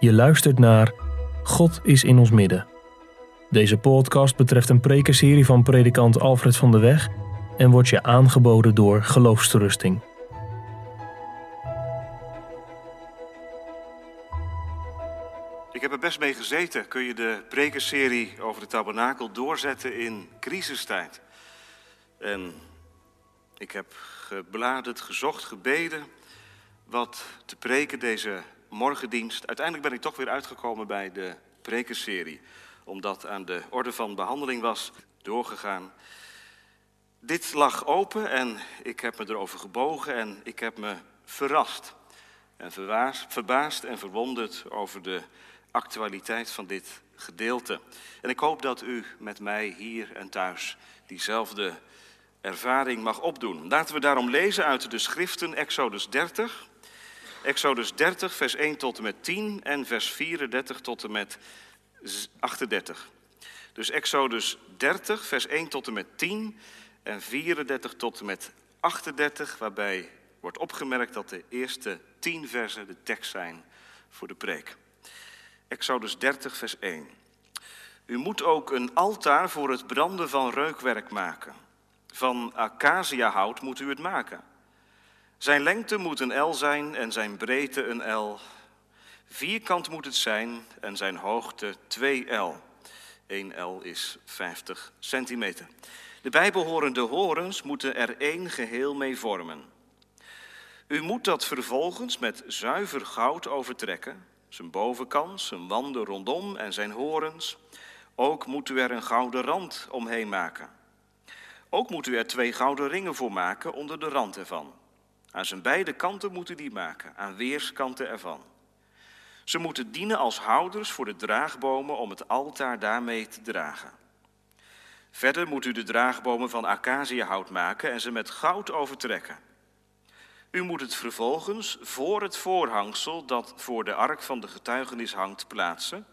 Je luistert naar God is in ons midden. Deze podcast betreft een prekenserie van predikant Alfred van de Weg en wordt je aangeboden door Geloofsterusting. Ik heb er best mee gezeten. Kun je de prekenserie over de tabernakel doorzetten in crisistijd? En ik heb gebladerd, gezocht, gebeden wat te preken deze morgendienst. Uiteindelijk ben ik toch weer uitgekomen bij de prekenserie, omdat aan de orde van behandeling was doorgegaan. Dit lag open en ik heb me erover gebogen en ik heb me verrast en verbaasd en verwonderd over de actualiteit van dit gedeelte. En ik hoop dat u met mij hier en thuis diezelfde ervaring mag opdoen. Laten we daarom lezen uit de schriften Exodus 30, Exodus 30, vers 1 tot en met 10 en vers 34 tot en met 38. Dus Exodus 30, vers 1 tot en met 10 en 34 tot en met 38, waarbij wordt opgemerkt dat de eerste 10 versen de tekst zijn voor de preek. Exodus 30, vers 1. U moet ook een altaar voor het branden van reukwerk maken. Van acaciahout moet u het maken. Zijn lengte moet een L zijn en zijn breedte een L. Vierkant moet het zijn en zijn hoogte 2 L. 1 L is 50 centimeter. De bijbehorende horens moeten er één geheel mee vormen. U moet dat vervolgens met zuiver goud overtrekken, zijn bovenkant, zijn wanden rondom en zijn horens. Ook moet u er een gouden rand omheen maken. Ook moet u er twee gouden ringen voor maken onder de rand ervan. Aan zijn beide kanten moet u die maken, aan weerskanten ervan. Ze moeten dienen als houders voor de draagbomen om het altaar daarmee te dragen. Verder moet u de draagbomen van acaciahout maken en ze met goud overtrekken. U moet het vervolgens voor het voorhangsel dat voor de ark van de getuigenis hangt plaatsen,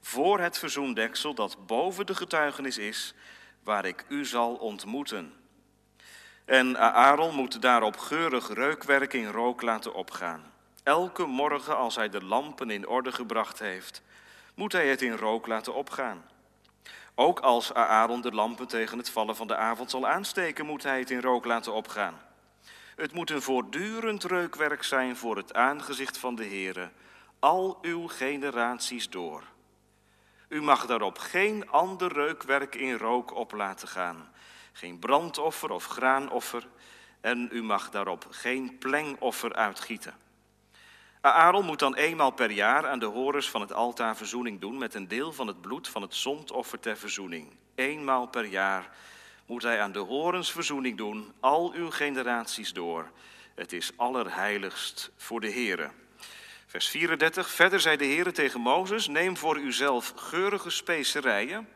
voor het verzoendeksel dat boven de getuigenis is, waar ik u zal ontmoeten. En Aaron moet daarop geurig reukwerk in rook laten opgaan. Elke morgen als hij de lampen in orde gebracht heeft, moet hij het in rook laten opgaan. Ook als Aaron de lampen tegen het vallen van de avond zal aansteken, moet hij het in rook laten opgaan. Het moet een voortdurend reukwerk zijn voor het aangezicht van de Heere, al uw generaties door. U mag daarop geen ander reukwerk in rook op laten gaan, geen brandoffer of graanoffer, en u mag daarop geen plengoffer uitgieten. Aaron moet dan eenmaal per jaar aan de horens van het altaar verzoening doen met een deel van het bloed van het zondoffer ter verzoening. Eenmaal per jaar moet hij aan de horens verzoening doen, al uw generaties door. Het is allerheiligst voor de Here. Vers 34. Verder zei de Heere tegen Mozes: Neem voor uzelf geurige specerijen,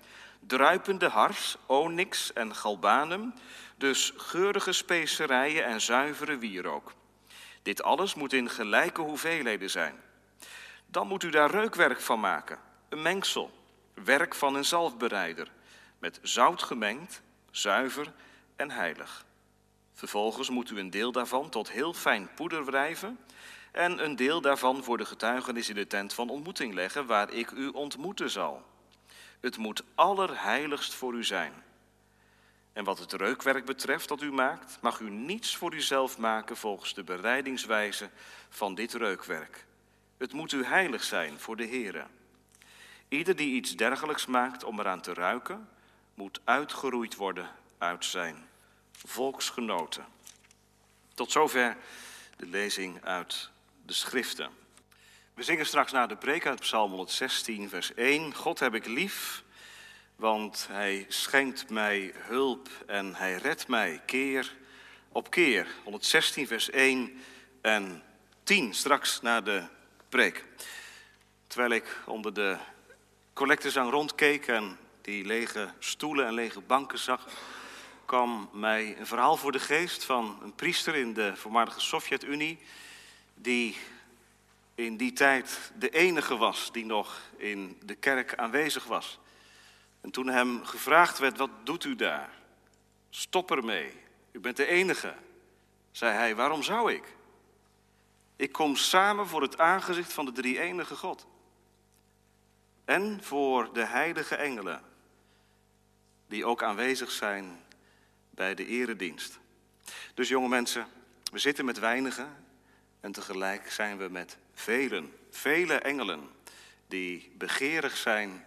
druipende hars, onyx en galbanum, dus geurige specerijen en zuivere wierook. Dit alles moet in gelijke hoeveelheden zijn. Dan moet u daar reukwerk van maken, een mengsel, werk van een zalfbereider, met zout gemengd, zuiver en heilig. Vervolgens moet u een deel daarvan tot heel fijn poeder wrijven en een deel daarvan voor de getuigenis in de tent van ontmoeting leggen, waar ik u ontmoeten zal. Het moet allerheiligst voor u zijn. En wat het reukwerk betreft dat u maakt, mag u niets voor uzelf maken volgens de bereidingswijze van dit reukwerk. Het moet u heilig zijn voor de Heere. Ieder die iets dergelijks maakt om eraan te ruiken, moet uitgeroeid worden uit zijn volksgenoten. Tot zover de lezing uit de schriften. We zingen straks na de preek uit Psalm 116, vers 1. God heb ik lief, want hij schenkt mij hulp en hij redt mij keer op keer. 116, vers 1 en 10, straks na de preek. Terwijl ik onder de collectezang rondkeek en die lege stoelen en lege banken zag, kwam mij een verhaal voor de geest van een priester in de voormalige Sovjet-Unie, die in die tijd de enige was die nog in de kerk aanwezig was. En toen hem gevraagd werd, wat doet u daar? Stop ermee, u bent de enige. Zei hij, waarom zou ik? Ik kom samen voor het aangezicht van de drie enige God. en voor de heilige engelen, die ook aanwezig zijn bij de eredienst. Dus jonge mensen, we zitten met weinigen en tegelijk zijn we met velen, vele engelen die begeerig zijn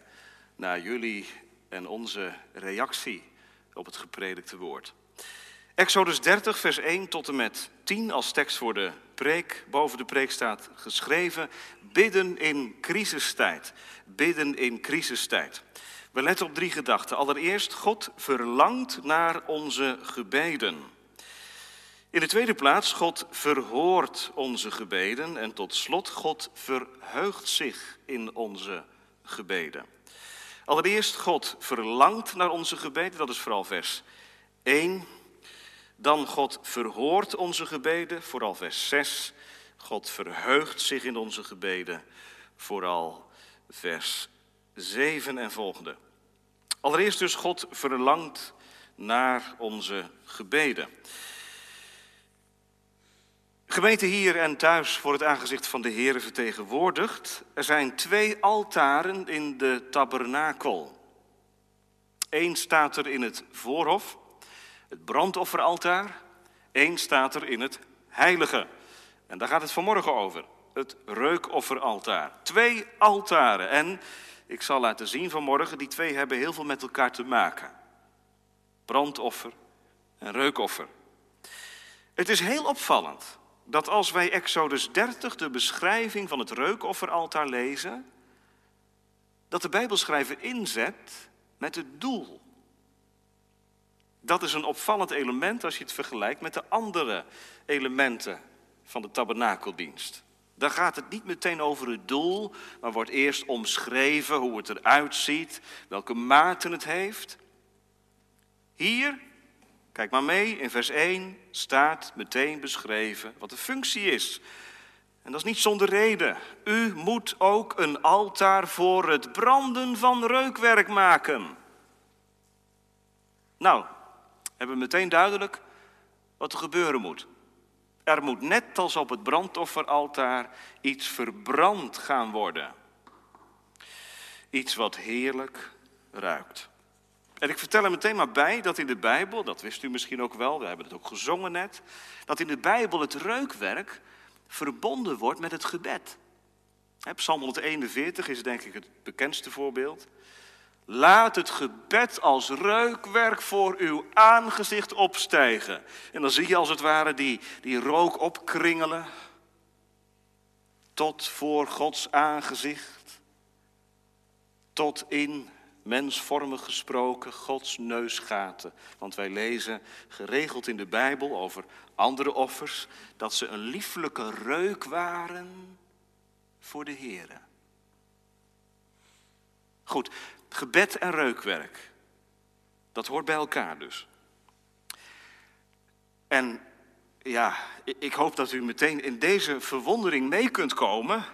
naar jullie en onze reactie op het gepredikte woord. Exodus 30, vers 1 tot en met 10 als tekst voor de preek. Boven de preek staat geschreven: bidden in crisistijd. Bidden in crisistijd. We letten op drie gedachten. Allereerst, God verlangt naar onze gebeden. In de tweede plaats, God verhoort onze gebeden. En tot slot, God verheugt zich in onze gebeden. Allereerst, God verlangt naar onze gebeden, dat is vooral vers 1. Dan God verhoort onze gebeden, vooral vers 6. God verheugt zich in onze gebeden, vooral vers 7 en volgende. Allereerst dus, God verlangt naar onze gebeden. Gemeente hier en thuis voor het aangezicht van de Heer vertegenwoordigd. Er zijn twee altaren in de tabernakel. Eén staat er in het voorhof, het brandofferaltaar. Eén staat er in het heilige. En daar gaat het vanmorgen over. Het reukofferaltaar. Twee altaren. En ik zal laten zien vanmorgen, die twee hebben heel veel met elkaar te maken. Brandoffer en reukoffer. Het is heel opvallend dat als wij Exodus 30, de beschrijving van het reukofferaltaar lezen, dat de Bijbelschrijver inzet met het doel. Dat is een opvallend element als je het vergelijkt met de andere elementen van de tabernakeldienst. Daar gaat het niet meteen over het doel, maar wordt eerst omschreven hoe het eruit ziet, welke maten het heeft. Hier Kijk maar mee, in vers 1 staat meteen beschreven wat de functie is. En dat is niet zonder reden. U moet ook een altaar voor het branden van reukwerk maken. Nou, hebben we meteen duidelijk wat er gebeuren moet. Er moet net als op het brandofferaltaar iets verbrand gaan worden. Iets wat heerlijk ruikt. En ik vertel er meteen maar bij dat in de Bijbel, dat wist u misschien ook wel, we hebben het ook gezongen net, dat in de Bijbel het reukwerk verbonden wordt met het gebed. Psalm 141 is denk ik het bekendste voorbeeld. Laat het gebed als reukwerk voor uw aangezicht opstijgen. En dan zie je als het ware die, die rook opkringelen tot voor Gods aangezicht, tot in mensvormig gesproken, Gods neusgaten. Want wij lezen geregeld in de Bijbel over andere offers dat ze een lieflijke reuk waren voor de Heer. Goed, gebed en reukwerk. Dat hoort bij elkaar dus. En ja, ik hoop dat u meteen in deze verwondering mee kunt komen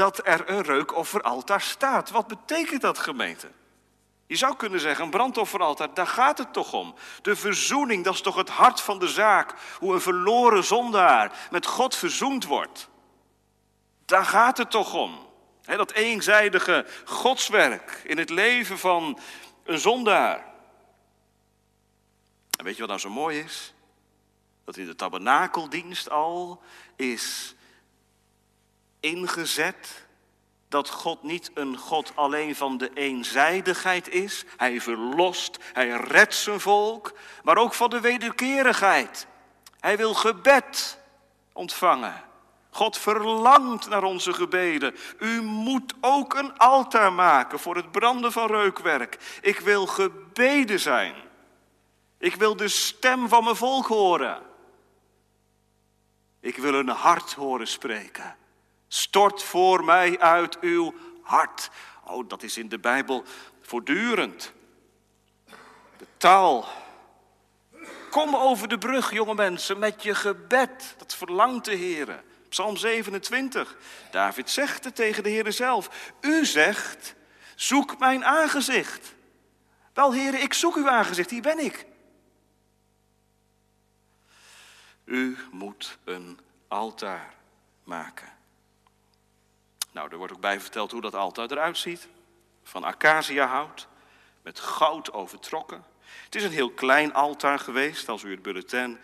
dat er een reukofferaltaar staat. Wat betekent dat, gemeente? Je zou kunnen zeggen, een brandofferaltaar, daar gaat het toch om. De verzoening, dat is toch het hart van de zaak. Hoe een verloren zondaar met God verzoend wordt. Daar gaat het toch om. dat eenzijdige godswerk in het leven van een zondaar. En weet je wat nou zo mooi is? Dat in de tabernakeldienst al is ingezet dat God niet een God alleen van de eenzijdigheid is. Hij verlost, hij redt zijn volk, maar ook van de wederkerigheid. Hij wil gebed ontvangen. God verlangt naar onze gebeden. U moet ook een altaar maken voor het branden van reukwerk. Ik wil gebeden zijn. Ik wil de stem van mijn volk horen. Ik wil een hart horen spreken. Stort voor mij uit uw hart. Oh, dat is in de Bijbel voortdurend. De taal. Kom over de brug, jonge mensen, met je gebed. Dat verlangt de Heer. Psalm 27. David zegt het tegen de Heer zelf. U zegt, zoek mijn aangezicht. Wel, Heer, ik zoek uw aangezicht, hier ben ik. U moet een altaar maken. Nou, er wordt ook bij verteld hoe dat altaar eruit ziet. Van acaciahout, met goud overtrokken. Het is een heel klein altaar geweest. Als u het bulletin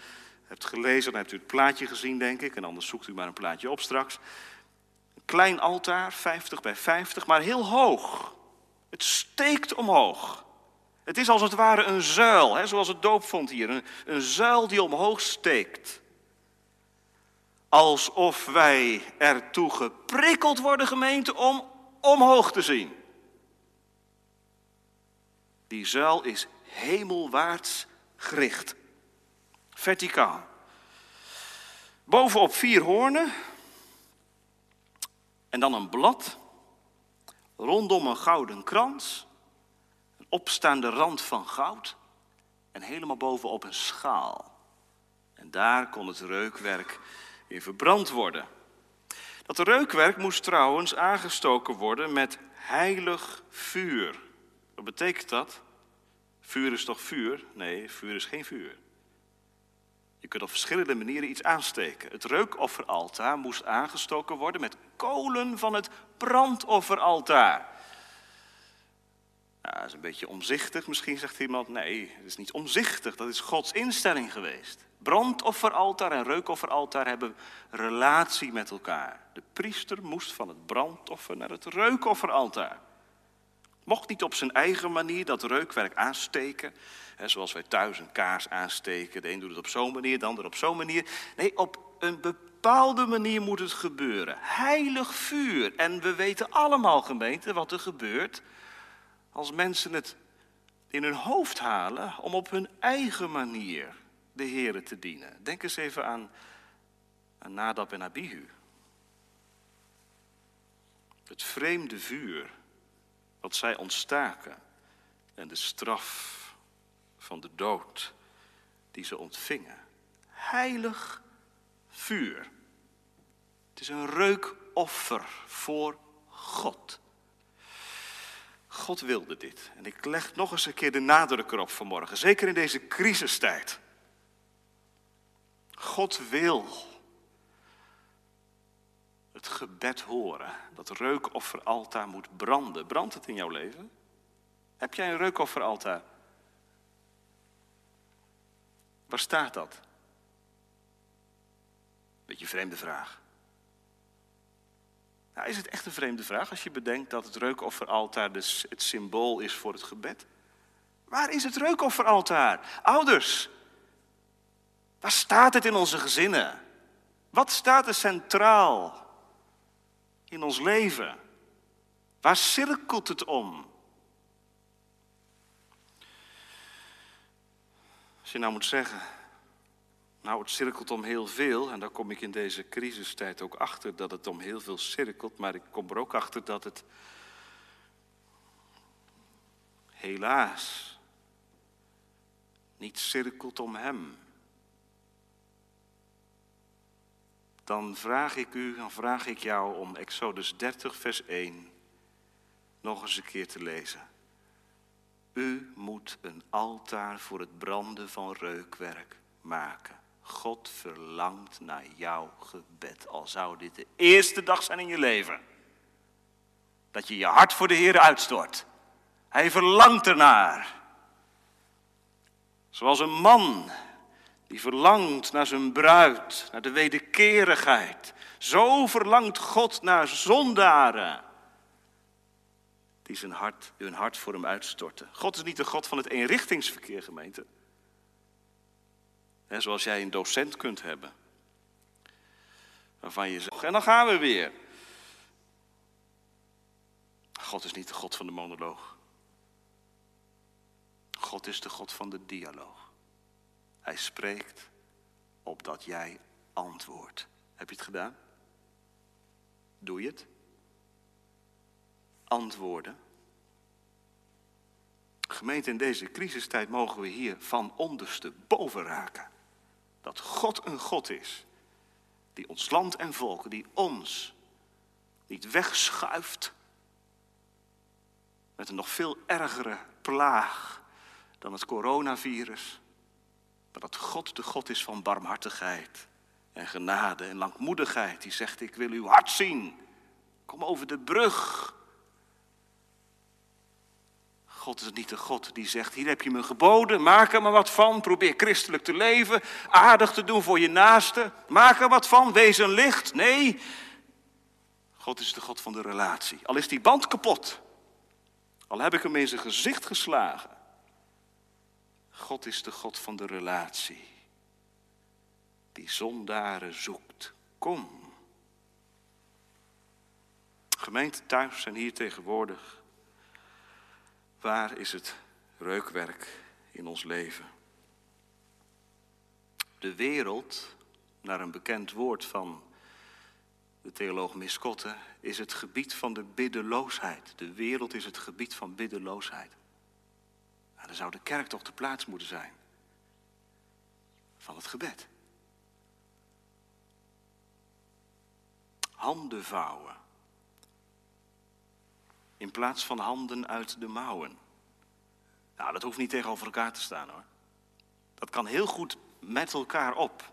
hebt gelezen, dan hebt u het plaatje gezien, denk ik. En anders zoekt u maar een plaatje op straks. Een klein altaar, 50 bij 50, maar heel hoog. Het steekt omhoog. Het is als het ware een zuil, hè, zoals het doopvond hier. Een, een zuil die omhoog steekt. Alsof wij ertoe geprikkeld worden, gemeente, om omhoog te zien. Die zuil is hemelwaarts gericht. Verticaal. Bovenop vier hoornen. En dan een blad. Rondom een gouden krans. Een opstaande rand van goud. En helemaal bovenop een schaal. En daar kon het reukwerk in verbrand worden. Dat reukwerk moest trouwens aangestoken worden met heilig vuur. Wat betekent dat? Vuur is toch vuur? Nee, vuur is geen vuur. Je kunt op verschillende manieren iets aansteken. Het reukofferaltaar moest aangestoken worden met kolen van het brandofferaltaar. Dat is een beetje omzichtig. Misschien zegt iemand, nee, het is niet omzichtig. Dat is Gods instelling geweest. Brandofferaltaar en reukofferaltaar hebben relatie met elkaar. De priester moest van het brandoffer naar het reukofferaltaar. Mocht niet op zijn eigen manier dat reukwerk aansteken. Zoals wij thuis een kaars aansteken. De een doet het op zo'n manier, de ander op zo'n manier. Nee, op een bepaalde manier moet het gebeuren. Heilig vuur. En we weten allemaal, gemeente, wat er gebeurt als mensen het in hun hoofd halen om op hun eigen manier de Heeren te dienen. Denk eens even aan, aan Nadab en Abihu. Het vreemde vuur wat zij ontstaken en de straf van de dood die ze ontvingen. Heilig vuur. Het is een reukoffer voor God. God wilde dit. En ik leg nog eens een keer de nadruk erop vanmorgen. Zeker in deze crisistijd. God wil het gebed horen. Dat reukofferaltaar moet branden. Brandt het in jouw leven? Heb jij een reukofferaltaar? Waar staat dat? Beetje vreemde vraag. Nou, is het echt een vreemde vraag als je bedenkt dat het reukofferaltaar dus het symbool is voor het gebed? Waar is het reukofferaltaar? Ouders, waar staat het in onze gezinnen? Wat staat er centraal in ons leven? Waar cirkelt het om? Als je nou moet zeggen, nou het cirkelt om heel veel, en daar kom ik in deze crisistijd ook achter dat het om heel veel cirkelt, maar ik kom er ook achter dat het helaas niet cirkelt om Hem. Dan vraag ik u, dan vraag ik jou om Exodus 30, vers 1 nog eens een keer te lezen. U moet een altaar voor het branden van reukwerk maken. God verlangt naar jouw gebed. Al zou dit de eerste dag zijn in je leven. Dat je je hart voor de Heer uitstort. Hij verlangt ernaar. Zoals een man die verlangt naar zijn bruid, naar de wederkerigheid. Zo verlangt God naar zondaren die zijn hart, hun hart voor hem uitstorten. God is niet de God van het eenrichtingsverkeer, gemeente. Zoals jij een docent kunt hebben. Waarvan je zegt, en dan gaan we weer. God is niet de God van de monoloog. God is de God van de dialoog. Hij spreekt opdat jij antwoordt. Heb je het gedaan? Doe je het? antwoorden. Gemeente, in deze crisistijd mogen we hier van onderste boven raken. Dat God een God is die ons land en volk, die ons niet wegschuift met een nog veel ergere plaag dan het coronavirus. Maar dat God de God is van barmhartigheid en genade en langmoedigheid. Die zegt, ik wil uw hart zien Kom over de brug. God is niet de God die zegt: Hier heb je me geboden, maak er maar wat van. Probeer christelijk te leven, aardig te doen voor je naaste. Maak er wat van, wees een licht. Nee, God is de God van de relatie. Al is die band kapot, al heb ik hem in zijn gezicht geslagen. God is de God van de relatie, die zondaren zoekt. Kom. Gemeente thuis en hier tegenwoordig. Waar is het reukwerk in ons leven? De wereld, naar een bekend woord van de theoloog Miskotte, is het gebied van de biddeloosheid. De wereld is het gebied van biddeloosheid. Nou, dan zou de kerk toch de plaats moeten zijn van het gebed. Handen vouwen in plaats van handen uit de mouwen. Nou, dat hoeft niet tegenover elkaar te staan hoor. Dat kan heel goed met elkaar op.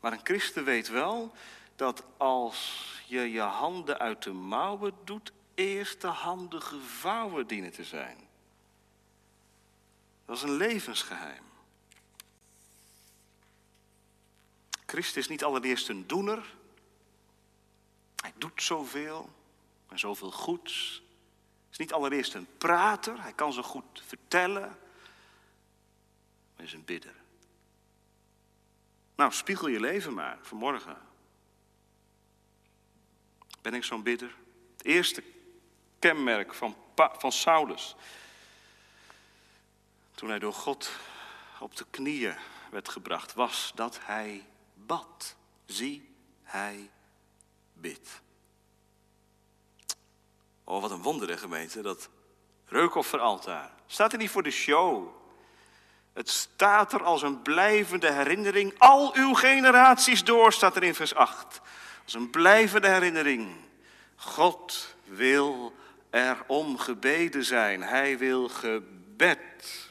Maar een christen weet wel dat als je je handen uit de mouwen doet, eerst de handen gevouwen dienen te zijn. Dat is een levensgeheim. Christus is niet allereerst een doener. Hij doet zoveel en zoveel goeds niet allereerst een prater, hij kan zo goed vertellen, maar is een bidder. Nou, spiegel je leven maar vanmorgen. Ben ik zo'n bidder? Het eerste kenmerk van, van Saulus, toen hij door God op de knieën werd gebracht, was dat hij bad. Zie, hij bidt. Oh, wat een wonder, gemeente, dat reukofferaltaar. Staat er niet voor de show. Het staat er als een blijvende herinnering. Al uw generaties door, staat er in vers 8. Als een blijvende herinnering. God wil er om gebeden zijn. Hij wil gebed.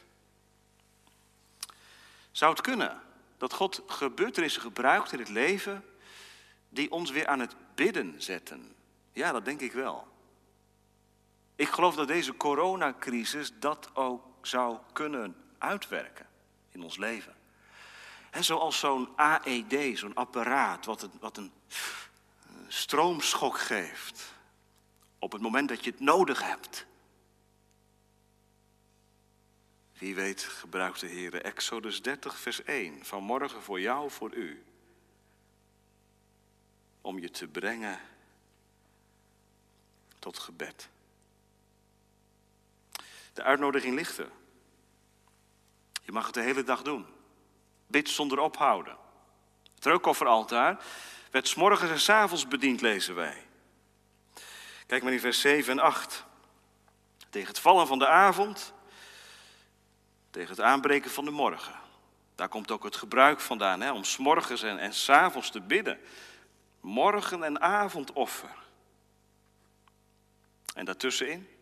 Zou het kunnen dat God gebeurtenissen gebruikt in het leven die ons weer aan het bidden zetten? Ja, dat denk ik wel. Ik geloof dat deze coronacrisis dat ook zou kunnen uitwerken in ons leven. En zoals zo'n AED, zo'n apparaat wat een, wat een stroomschok geeft. Op het moment dat je het nodig hebt. Wie weet gebruikt de Heer Exodus 30, vers 1. Vanmorgen voor jou, voor u. Om je te brengen tot gebed. De uitnodiging ligt er. Je mag het de hele dag doen. Bid zonder ophouden. Het reukofferaltaar werd s morgens en s avonds bediend, lezen wij. Kijk maar in vers 7 en 8. Tegen het vallen van de avond, tegen het aanbreken van de morgen. Daar komt ook het gebruik vandaan, hè, om s morgens en, en te bidden. Morgen- en avondoffer. En daartussenin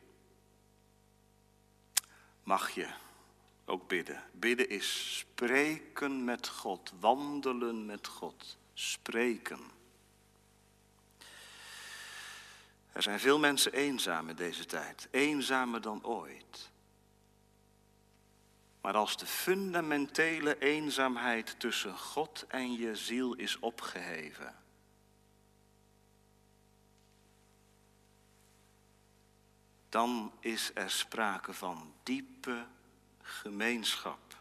mag je ook bidden. Bidden is spreken met God, wandelen met God, spreken. Er zijn veel mensen eenzaam in deze tijd, eenzamer dan ooit. Maar als de fundamentele eenzaamheid tussen God en je ziel is opgeheven, dan is er sprake van diepe gemeenschap.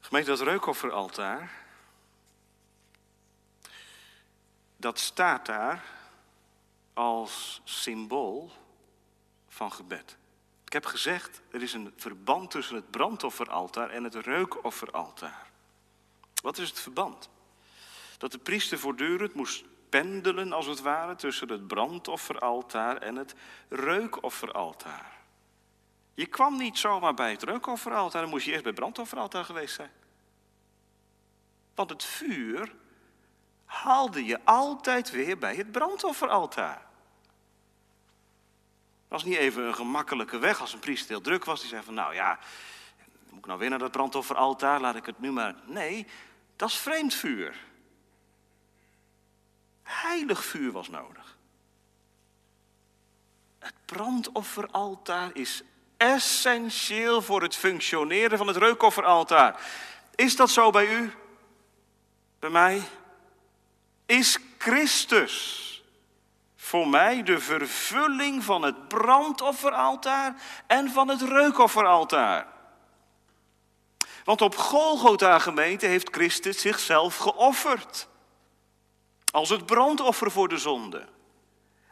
Gemeente, dat reukofferaltaar, dat staat daar als symbool van gebed. Ik heb gezegd, er is een verband tussen het brandofferaltaar en het reukofferaltaar. Wat is het verband? Dat de priester voortdurend moest pendelen als het ware tussen het brandofferaltaar en het reukofferaltaar. Je kwam niet zomaar bij het reukofferaltaar, dan moest je eerst bij het brandofferaltaar geweest zijn. Want het vuur haalde je altijd weer bij het brandofferaltaar. Dat was niet even een gemakkelijke weg als een priester heel druk was. Die zei van nou ja, moet ik nou weer naar dat brandofferaltaar, laat ik het nu maar... Nee, dat is vreemd vuur. Heilig vuur was nodig. Het brandofferaltaar is essentieel voor het functioneren van het reukofferaltaar. Is dat zo bij u? Bij mij? Is Christus voor mij de vervulling van het brandofferaltaar en van het reukofferaltaar? Want op Golgotha gemeente heeft Christus zichzelf geofferd. Als het brandoffer voor de zonde.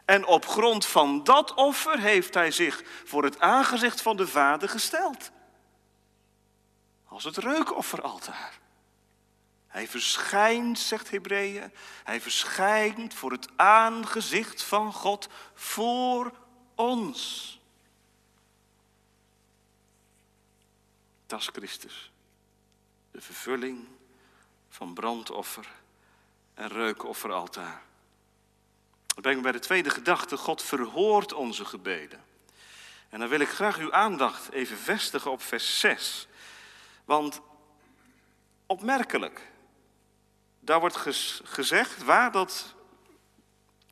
En op grond van dat offer heeft hij zich voor het aangezicht van de Vader gesteld. Als het reukofferaltaar. Hij verschijnt, zegt Hebreeën, hij verschijnt voor het aangezicht van God voor ons. Dat is Christus. De vervulling van brandoffer en reukofferaltaar. Dat brengt me bij de tweede gedachte. God verhoort onze gebeden. En dan wil ik graag uw aandacht even vestigen op vers 6. Want opmerkelijk, daar wordt gezegd waar dat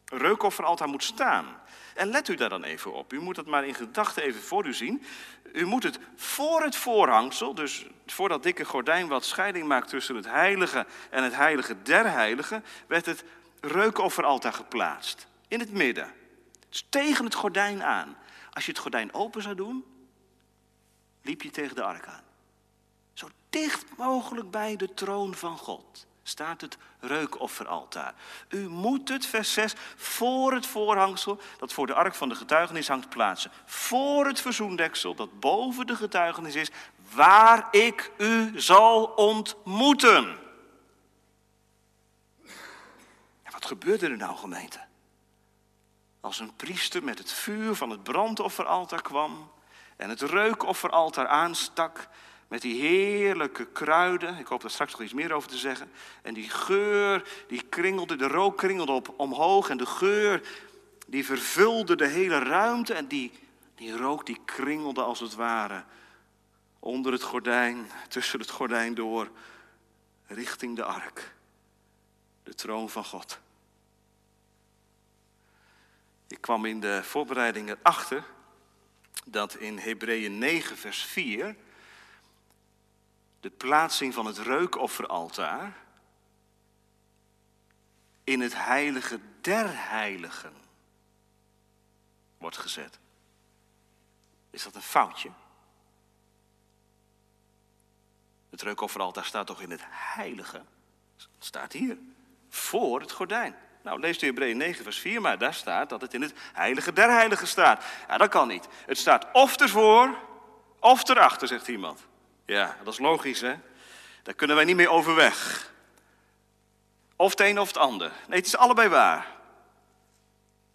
reukofferaltaar moet staan. En let u daar dan even op. U moet het maar in gedachten even voor u zien. U moet het voor het voorhangsel, dus voor dat dikke gordijn wat scheiding maakt tussen het heilige en het heilige der heiligen, werd het reukofferaltaar geplaatst. In het midden. Dus tegen het gordijn aan. Als je het gordijn open zou doen, liep je tegen de ark aan. Zo dicht mogelijk bij de troon van God staat het reukofferaltaar. U moet het, vers 6, voor het voorhangsel dat voor de ark van de getuigenis hangt plaatsen. Voor het verzoendeksel dat boven de getuigenis is, waar ik u zal ontmoeten. wat gebeurde er nou, gemeente? Als een priester met het vuur van het brandofferaltaar kwam en het reukofferaltaar aanstak met die heerlijke kruiden. Ik hoop daar straks nog iets meer over te zeggen. En die geur, die kringelde, de rook kringelde op, omhoog. En de geur, die vervulde de hele ruimte. En die, die rook, die kringelde als het ware onder het gordijn, tussen het gordijn door, richting de ark. De troon van God. Ik kwam in de voorbereiding erachter dat in Hebreeën 9, vers 4 de plaatsing van het reukofferaltaar in het heilige der heiligen wordt gezet. Is dat een foutje? Het reukofferaltaar staat toch in het heilige? Het staat hier, voor het gordijn. Nou, lees de Hebreeën 9, vers 4, maar daar staat dat het in het heilige der heiligen staat. Ja, dat kan niet. Het staat of ervoor, of erachter, zegt iemand. Ja, dat is logisch, hè? Daar kunnen wij niet meer overweg. Of het een of het ander. Nee, het is allebei waar.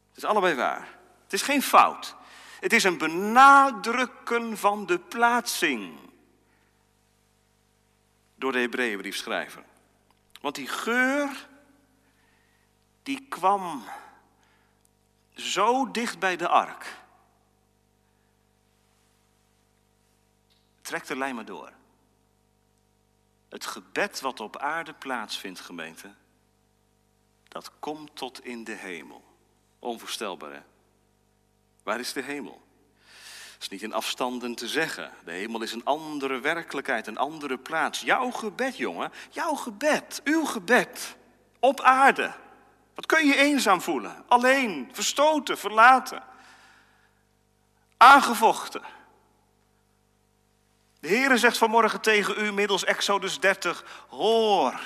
Het is allebei waar. Het is geen fout. Het is een benadrukken van de plaatsing. Door de Hebreeënbriefschrijver. Want die geur, die kwam zo dicht bij de ark. Trek de lijn maar door. Het gebed wat op aarde plaatsvindt, gemeente, dat komt tot in de hemel. Onvoorstelbaar, hè? Waar is de hemel? Dat is niet in afstanden te zeggen. De hemel is een andere werkelijkheid, een andere plaats. Jouw gebed, jongen, jouw gebed, uw gebed op aarde. Wat kun je eenzaam voelen? Alleen, verstoten, verlaten, aangevochten. De Heere zegt vanmorgen tegen u middels Exodus 30, hoor,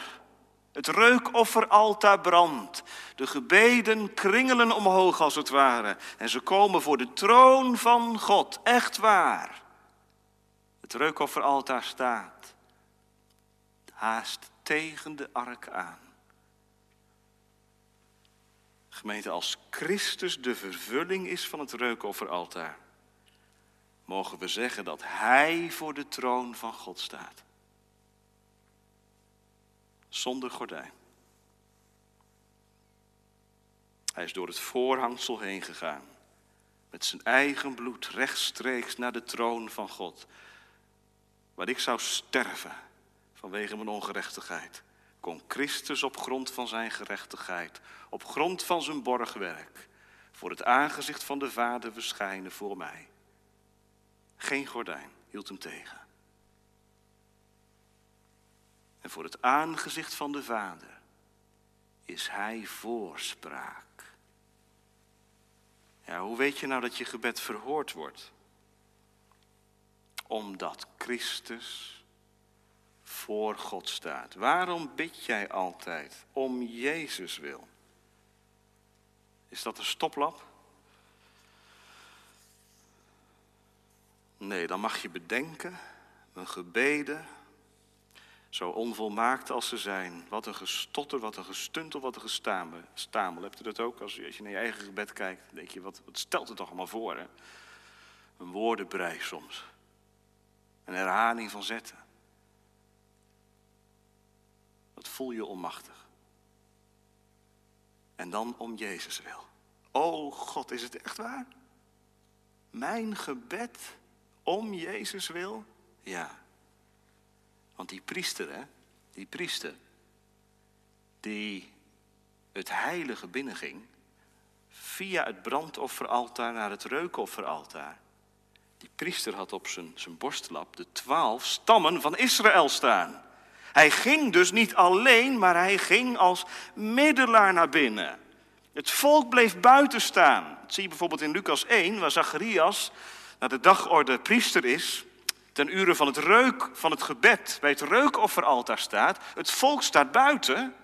het reukofferaltaar brandt. De gebeden kringelen omhoog als het ware. En ze komen voor de troon van God, echt waar. Het reukofferaltaar staat haast tegen de ark aan. Gemeente, als Christus de vervulling is van het reukofferaltaar mogen we zeggen dat Hij voor de troon van God staat. Zonder gordijn. Hij is door het voorhangsel heen gegaan. Met zijn eigen bloed rechtstreeks naar de troon van God. Waar ik zou sterven vanwege mijn ongerechtigheid. kon Christus op grond van zijn gerechtigheid, op grond van zijn borgwerk, voor het aangezicht van de Vader verschijnen voor mij. Geen gordijn hield hem tegen. En voor het aangezicht van de Vader is hij voorspraak. Ja, hoe weet je nou dat je gebed verhoord wordt? Omdat Christus voor God staat. Waarom bid jij altijd om Jezus wil? Is dat een stoplap? Nee, dan mag je bedenken, mijn gebeden, zo onvolmaakt als ze zijn, wat een gestotter, wat een gestuntel, wat een gestamel. Stamel, hebt u dat ook? Als je, als je naar je eigen gebed kijkt, denk je, wat, wat stelt het toch allemaal voor, hè? Een woordenbrei soms. Een herhaling van zetten. Dat voel je onmachtig. En dan om Jezus wil. Oh God, is het echt waar? Mijn gebed om Jezus wil? Ja. Want die priester, hè, die priester, die het heilige binnenging, via het brandofferaltaar naar het reukofferaltaar. Die priester had op zijn, zijn borstlap de twaalf stammen van Israël staan. Hij ging dus niet alleen, maar hij ging als middelaar naar binnen. Het volk bleef buiten staan. Dat zie je bijvoorbeeld in Lucas 1, waar Zacharias naar de dagorde priester is. Ten uren van het reuk van het gebed bij het reukofferaltaar staat. Het volk staat buiten.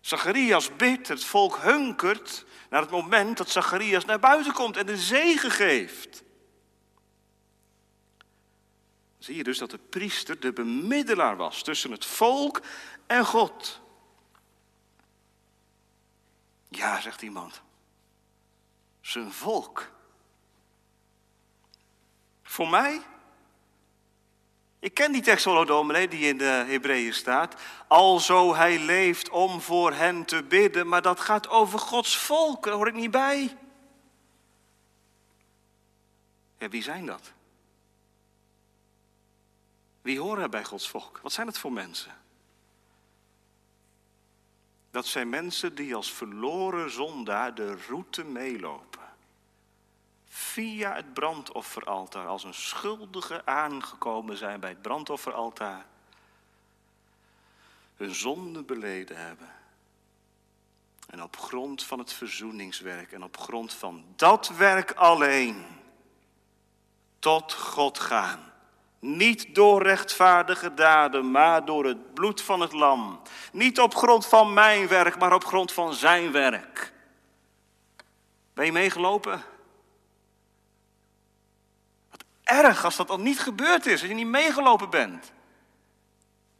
Zacharias bidt, het volk hunkert naar het moment dat Zacharias naar buiten komt en de zegen geeft zie je dus dat de priester de bemiddelaar was tussen het volk en God. Ja, zegt iemand. Zijn volk. Voor mij? Ik ken die tekst wel, die in de Hebreeën staat. Alzo hij leeft om voor hen te bidden, maar dat gaat over Gods volk, daar hoor ik niet bij. Ja, wie zijn dat? Wie horen bij Gods volk? Wat zijn het voor mensen? Dat zijn mensen die als verloren zondaar de route meelopen. Via het brandofferaltaar, als een schuldige aangekomen zijn bij het brandofferaltaar. Hun zonde beleden hebben. En op grond van het verzoeningswerk en op grond van dat werk alleen tot God gaan. Niet door rechtvaardige daden, maar door het bloed van het lam. Niet op grond van mijn werk, maar op grond van zijn werk. Ben je meegelopen? Als dat al niet gebeurd is, als je niet meegelopen bent.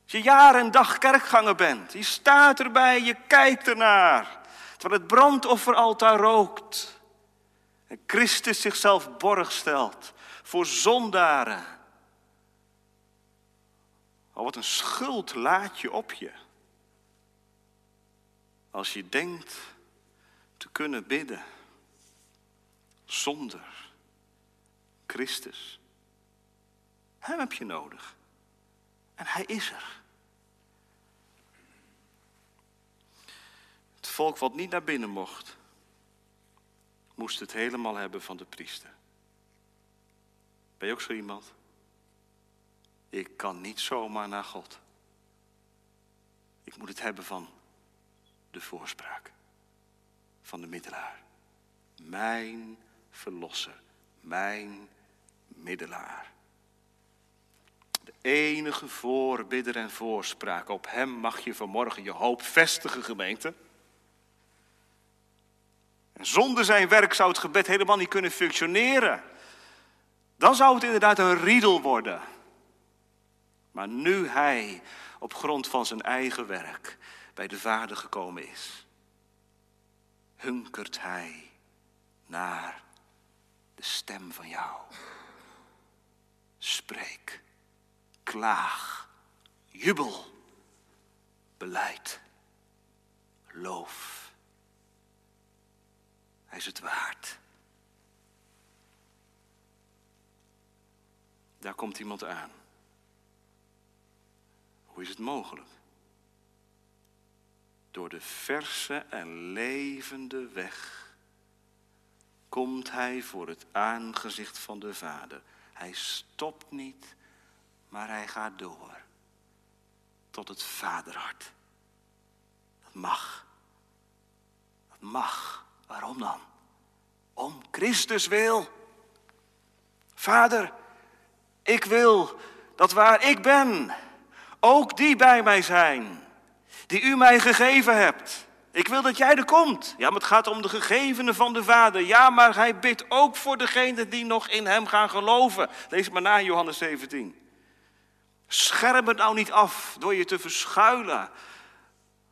Als je jaar en dag kerkganger bent. Je staat erbij, je kijkt ernaar. Terwijl het brandofferaltaar rookt. En Christus zichzelf borg stelt voor zondaren Oh, wat een schuld laat je op je. Als je denkt te kunnen bidden zonder Christus. Hem heb je nodig. En hij is er. Het volk wat niet naar binnen mocht, moest het helemaal hebben van de priester. Ben je ook zo iemand? Ik kan niet zomaar naar God. Ik moet het hebben van de voorspraak, van de middelaar. Mijn verlosser, mijn middelaar. Enige voorbidder en voorspraak. Op hem mag je vanmorgen je hoop vestigen, gemeente. En zonder zijn werk zou het gebed helemaal niet kunnen functioneren. Dan zou het inderdaad een riedel worden. Maar nu hij op grond van zijn eigen werk bij de Vader gekomen is, hunkert hij naar de stem van jou. Spreek, klaag, jubel, beleid, loof. Hij is het waard. Daar komt iemand aan. Hoe is het mogelijk? door de verse en levende weg komt hij voor het aangezicht van de Vader. Hij stopt niet, maar hij gaat door tot het vaderhart. Dat mag. Dat mag. Waarom dan? Om Christus wil. Vader, ik wil dat waar ik ben, ook die bij mij zijn, die u mij gegeven hebt. Ik wil dat jij er komt. Ja, maar het gaat om de gegevenen van de Vader. Ja, maar hij bidt ook voor degenen die nog in hem gaan geloven. Lees maar na Johannes 17. Scherm het nou niet af door je te verschuilen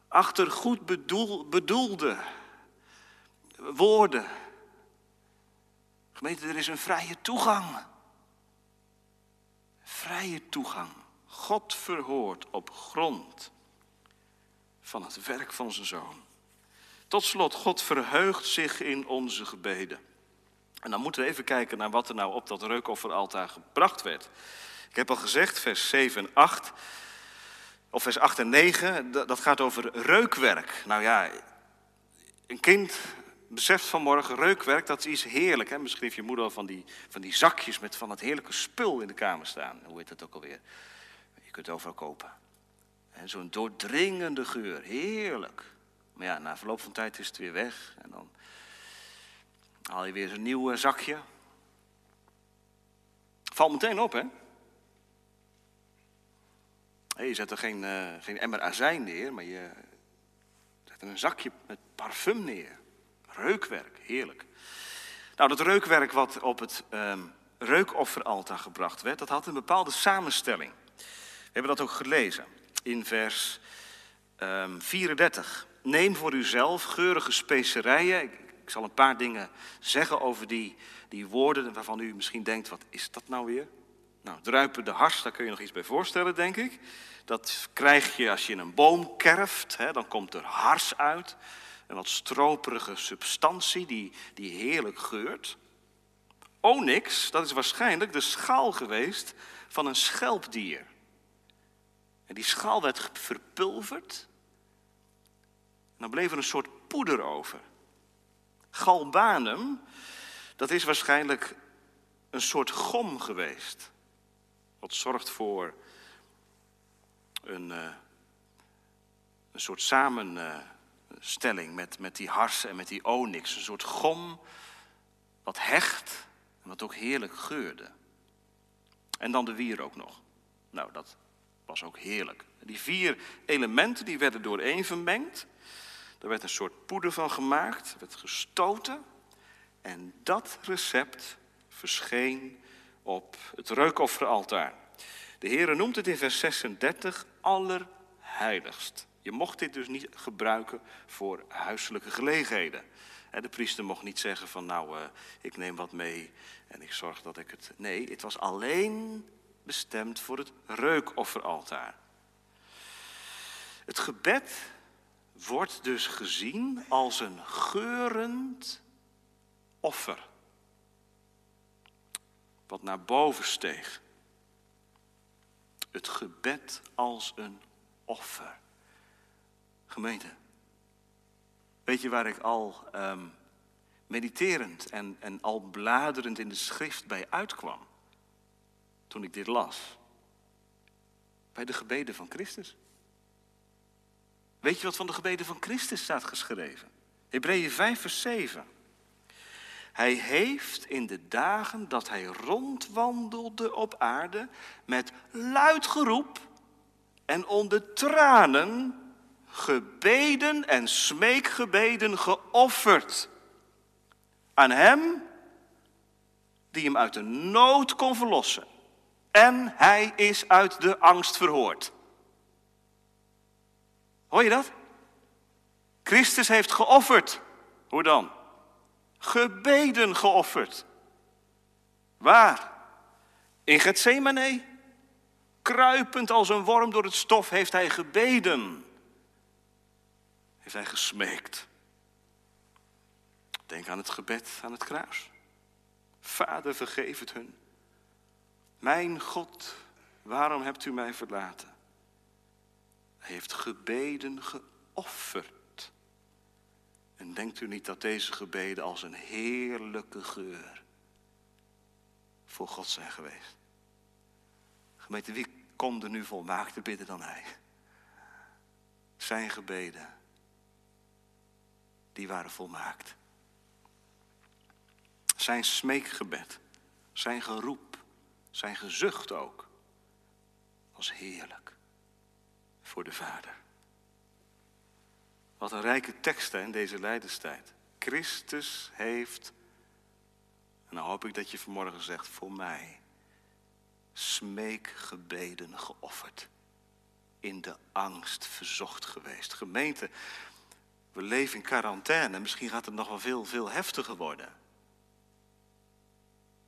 achter goed bedoel, bedoelde woorden. Gemeente, er is een vrije toegang. Vrije toegang. God verhoort op grond van het werk van zijn zoon. Tot slot, God verheugt zich in onze gebeden. En dan moeten we even kijken naar wat er nou op dat reukofferaltaar gebracht werd. Ik heb al gezegd, vers 7 en 8, of vers 8 en 9, dat gaat over reukwerk. Nou ja, een kind beseft vanmorgen, reukwerk, dat is iets heerlijk. Hè? Misschien heeft je moeder al van die, van die zakjes met van het heerlijke spul in de kamer staan. Hoe heet dat ook alweer? Je kunt het overal kopen. Zo'n doordringende geur, heerlijk. Maar ja, na verloop van tijd is het weer weg. En dan haal je weer zo'n nieuw zakje. Valt meteen op, hè? Je zet er geen, uh, geen emmer azijn neer, maar je zet er een zakje met parfum neer. Reukwerk, heerlijk. Nou, dat reukwerk wat op het um, reukofferaltaar gebracht werd, dat had een bepaalde samenstelling. We hebben dat ook gelezen in vers um, ehm, 34. Neem voor uzelf geurige specerijen. Ik, ik, zal een paar dingen zeggen over die, die woorden waarvan u misschien denkt, wat is dat nou weer? Nou, druipende hars, daar kun je nog iets bij voorstellen, denk ik. Dat krijg je als je een boom kerft, hè, dan komt er hars uit. Een wat stroperige substantie die, die heerlijk geurt. Onyx, dat is waarschijnlijk de schaal geweest van een schelpdier. En die schaal werd verpulverd. En dan bleef er een soort poeder over. Galbanum, dat is waarschijnlijk een soort gom geweest. Wat zorgt voor een, uh, een soort samenstelling met, met die harsen en met die onyx. Een soort gom wat hecht en wat ook heerlijk geurde. En dan de wier ook nog. Nou, dat was ook heerlijk. Die vier elementen die werden dooreen vermengd. Er werd een soort poeder van gemaakt, werd gestoten. En dat recept verscheen op het reukofferaltaar. De Heer noemt het in vers 36 allerheiligst. Je mocht dit dus niet gebruiken voor huiselijke gelegenheden. De priester mocht niet zeggen van nou, eh, ik neem wat mee en ik zorg dat ik het... Nee, het was alleen bestemd voor het reukofferaltaar. Het gebed wordt dus gezien als een geurend offer. Wat naar boven steeg. Het gebed als een offer. Gemeente, weet je waar ik al um, mediterend en, en al bladerend in de schrift bij uitkwam? Toen ik dit las. Bij de gebeden van Christus. Weet je wat van de gebeden van Christus staat geschreven? Hebreeën 5, vers 7. Hij heeft in de dagen dat hij rondwandelde op aarde met luid geroep en onder tranen gebeden en smeekgebeden geofferd. Aan hem die hem uit de nood kon verlossen. En hij is uit de angst verhoord. Hoor je dat? Christus heeft geofferd. Hoe dan? Gebeden geofferd. Waar? In Gethsemane. Kruipend als een worm door het stof heeft hij gebeden. Heeft hij gesmeekt. Denk aan het gebed aan het kruis. Vader, vergeef het hun. Mijn God, waarom hebt u mij verlaten? Hij heeft gebeden geofferd. En denkt u niet dat deze gebeden als een heerlijke geur voor God zijn geweest? Gemeente, wie kon er nu volmaakter bidden dan hij? Zijn gebeden, die waren volmaakt. Zijn smeekgebed, zijn geroep, zijn gezucht ook, was heerlijk voor de Vader. Wat een rijke tekst in deze lijdenstijd. Christus heeft, en dan hoop ik dat je vanmorgen zegt, voor mij smeekgebeden geofferd. In de angst verzocht geweest. Gemeente, we leven in quarantaine. Misschien gaat het nog wel veel, veel heftiger worden.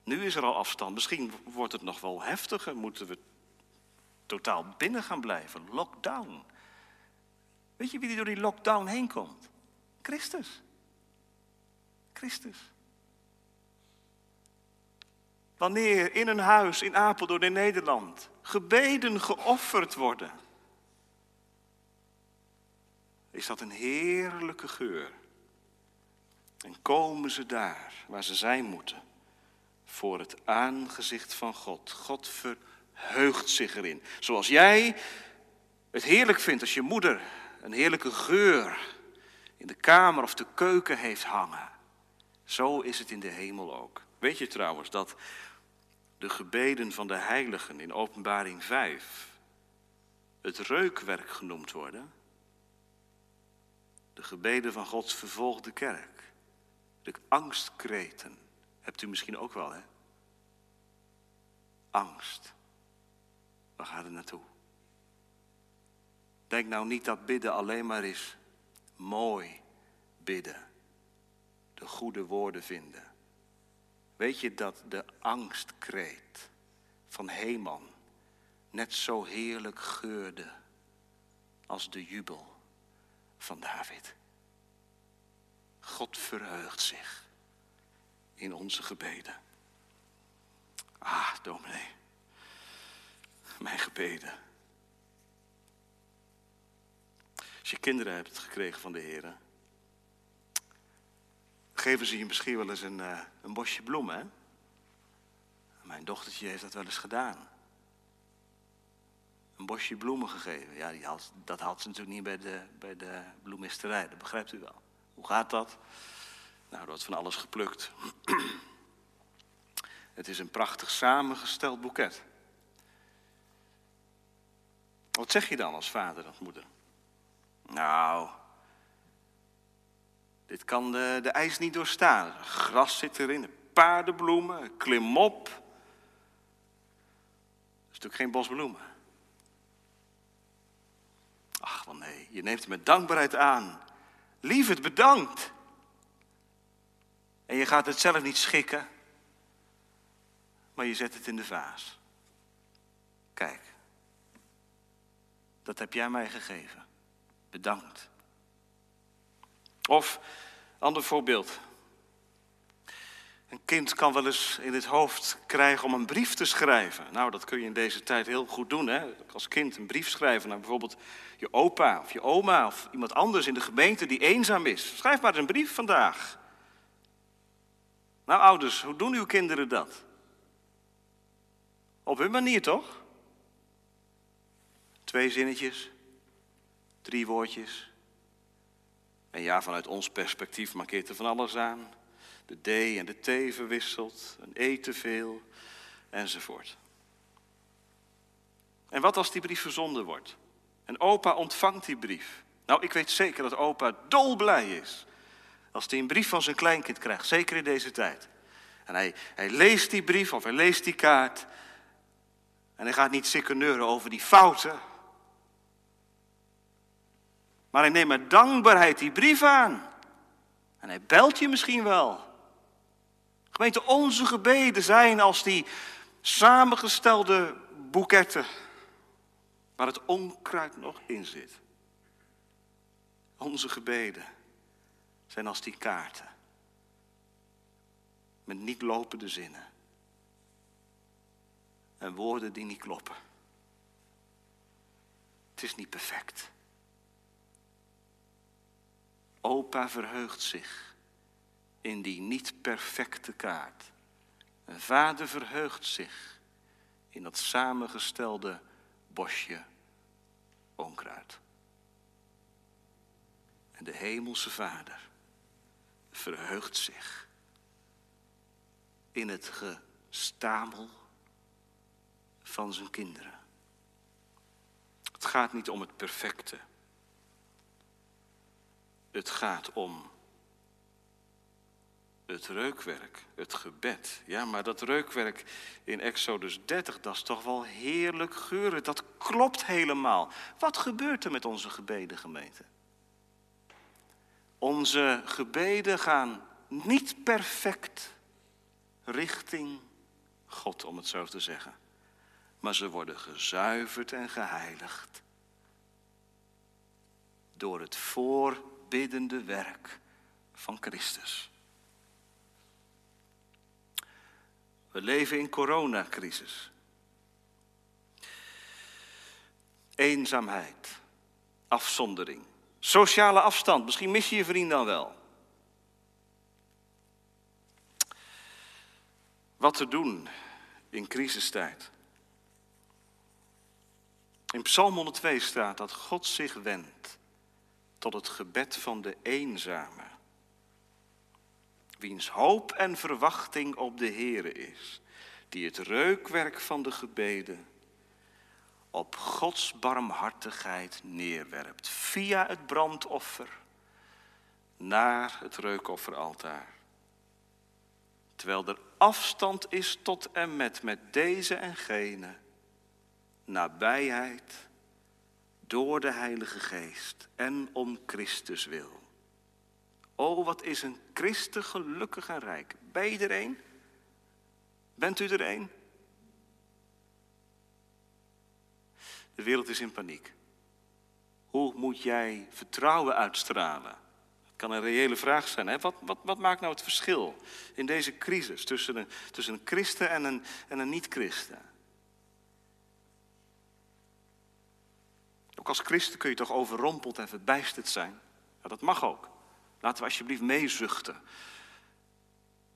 Nu is er al afstand. Misschien wordt het nog wel heftiger. Moeten we totaal binnen gaan blijven? Lockdown. Weet je wie er door die lockdown heen komt? Christus. Christus. Wanneer in een huis in Apeldoorn in Nederland gebeden geofferd worden, is dat een heerlijke geur. En komen ze daar waar ze zijn moeten, voor het aangezicht van God. God verheugt zich erin. Zoals jij het heerlijk vindt als je moeder een heerlijke geur in de kamer of de keuken heeft hangen. Zo is het in de hemel ook. Weet je trouwens dat de gebeden van de heiligen in Openbaring 5 het reukwerk genoemd worden? De gebeden van Gods vervolgde kerk. De angstkreten. Hebt u misschien ook wel, hè? Angst. Waar gaat het naartoe? Denk nou niet dat bidden alleen maar is mooi bidden. De goede woorden vinden. Weet je dat de angstkreet van Heman net zo heerlijk geurde als de jubel van David? God verheugt zich in onze gebeden. Ah, dominee, mijn gebeden Je kinderen hebt gekregen van de Heer, geven ze je misschien wel eens een, uh, een bosje bloemen. Mijn dochtertje heeft dat wel eens gedaan. Een bosje bloemen gegeven. Ja, die dat had ze natuurlijk niet bij de, bij de bloemisterij, dat begrijpt u wel. Hoe gaat dat? Nou, er wordt van alles geplukt. Het is een prachtig samengesteld boeket. Wat zeg je dan als vader of moeder? Nou, dit kan de, de ijs niet doorstaan. Gras zit erin, paardenbloemen, klimop. Dat is natuurlijk geen bosbloemen. Ach, wel nee, je neemt het met dankbaarheid aan. Lieverd, bedankt. En je gaat het zelf niet schikken, maar je zet het in de vaas. Kijk, dat heb jij mij gegeven bedankt. Of, ander voorbeeld. Een kind kan wel eens in het hoofd krijgen om een brief te schrijven. Nou, dat kun je in deze tijd heel goed doen. Hè? Als kind een brief schrijven naar bijvoorbeeld je opa of je oma of iemand anders in de gemeente die eenzaam is. Schrijf maar eens een brief vandaag. Nou, ouders, hoe doen uw kinderen dat? Op hun manier toch? Twee zinnetjes, Drie woordjes. En ja, vanuit ons perspectief markeert er van alles aan. De D en de T verwisselt, een E te veel, enzovoort. En wat als die brief verzonden wordt? En opa ontvangt die brief. Nou, ik weet zeker dat opa dolblij is als hij een brief van zijn kleinkind krijgt, zeker in deze tijd. En hij, hij leest die brief of hij leest die kaart. En hij gaat niet sikkeneuren over die fouten. Maar hij neemt met dankbaarheid die brief aan. En hij belt je misschien wel. Gemeente, onze gebeden zijn als die samengestelde boeketten. Waar het onkruid nog in zit. Onze gebeden zijn als die kaarten. Met niet lopende zinnen. En woorden die niet kloppen. Het is niet perfect. Opa verheugt zich in die niet perfecte kaart. En vader verheugt zich in dat samengestelde bosje onkruid. En de hemelse vader verheugt zich in het gestamel van zijn kinderen. Het gaat niet om het perfecte. Het gaat om het reukwerk, het gebed. Ja, maar dat reukwerk in Exodus 30, dat is toch wel heerlijk geuren. Dat klopt helemaal. Wat gebeurt er met onze gebeden, gemeente? Onze gebeden gaan niet perfect richting God, om het zo te zeggen. Maar ze worden gezuiverd en geheiligd door het voorbiddende werk van Christus. We leven in coronacrisis. Eenzaamheid, afzondering, sociale afstand. Misschien mis je je vriend dan wel. Wat te doen in crisistijd? In Psalm 102 staat dat God zich wendt tot het gebed van de eenzame, wiens hoop en verwachting op de Heere is, die het reukwerk van de gebeden op Gods barmhartigheid neerwerpt, via het brandoffer naar het reukofferaltaar. Terwijl er afstand is tot en met met deze en gene, nabijheid door de Heilige Geest en om Christus wil. O, wat is een Christen gelukkig en rijk. Ben je? Bent u er een? De wereld is in paniek. Hoe moet jij vertrouwen uitstralen? Dat kan een reële vraag zijn. Hè? Wat, wat, wat maakt nou het verschil in deze crisis tussen een, tussen een christen en een, en een niet-christen? Ook als christen kun je toch overrompeld en verbijsterd zijn? Ja, dat mag ook. Laten we alsjeblieft meezuchten.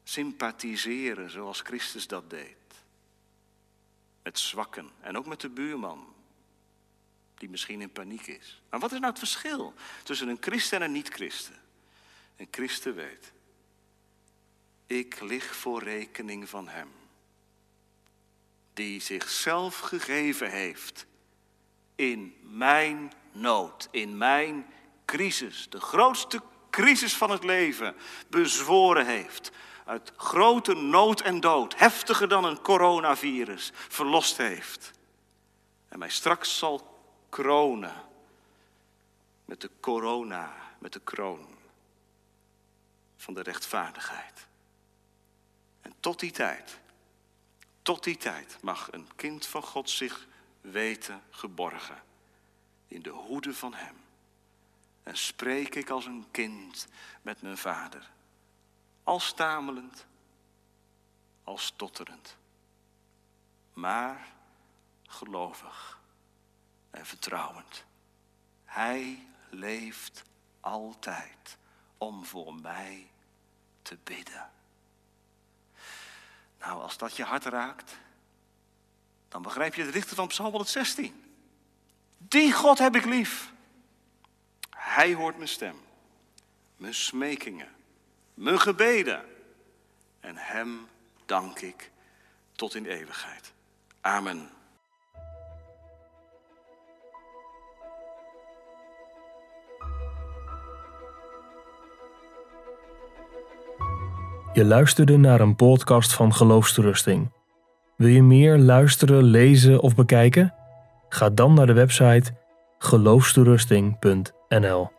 Sympathiseren zoals Christus dat deed. Met zwakken en ook met de buurman, die misschien in paniek is. Maar wat is nou het verschil tussen een christen en een niet-christen? Een christen weet, ik lig voor rekening van hem, die zichzelf gegeven heeft in mijn nood, in mijn crisis, de grootste crisis van het leven, bezworen heeft. Uit grote nood en dood, heftiger dan een coronavirus, verlost heeft. En mij straks zal kronen met de corona, met de kroon van de rechtvaardigheid. En tot die tijd, tot die tijd mag een kind van God zich weten geborgen in de hoede van Hem. En spreek ik als een kind met mijn vader, als stamelend, als stotterend, maar gelovig en vertrouwend. Hij leeft altijd om voor mij te bidden. Nou, als dat je hart raakt, dan begrijp je de dichter van Psalm 116. Die God heb ik lief. Hij hoort mijn stem, mijn smekingen, mijn gebeden. En Hem dank ik tot in eeuwigheid. Amen. Je luisterde naar een podcast van Geloofsterusting. Wil je meer luisteren, lezen of bekijken? Ga dan naar de website geloofsterusting.nl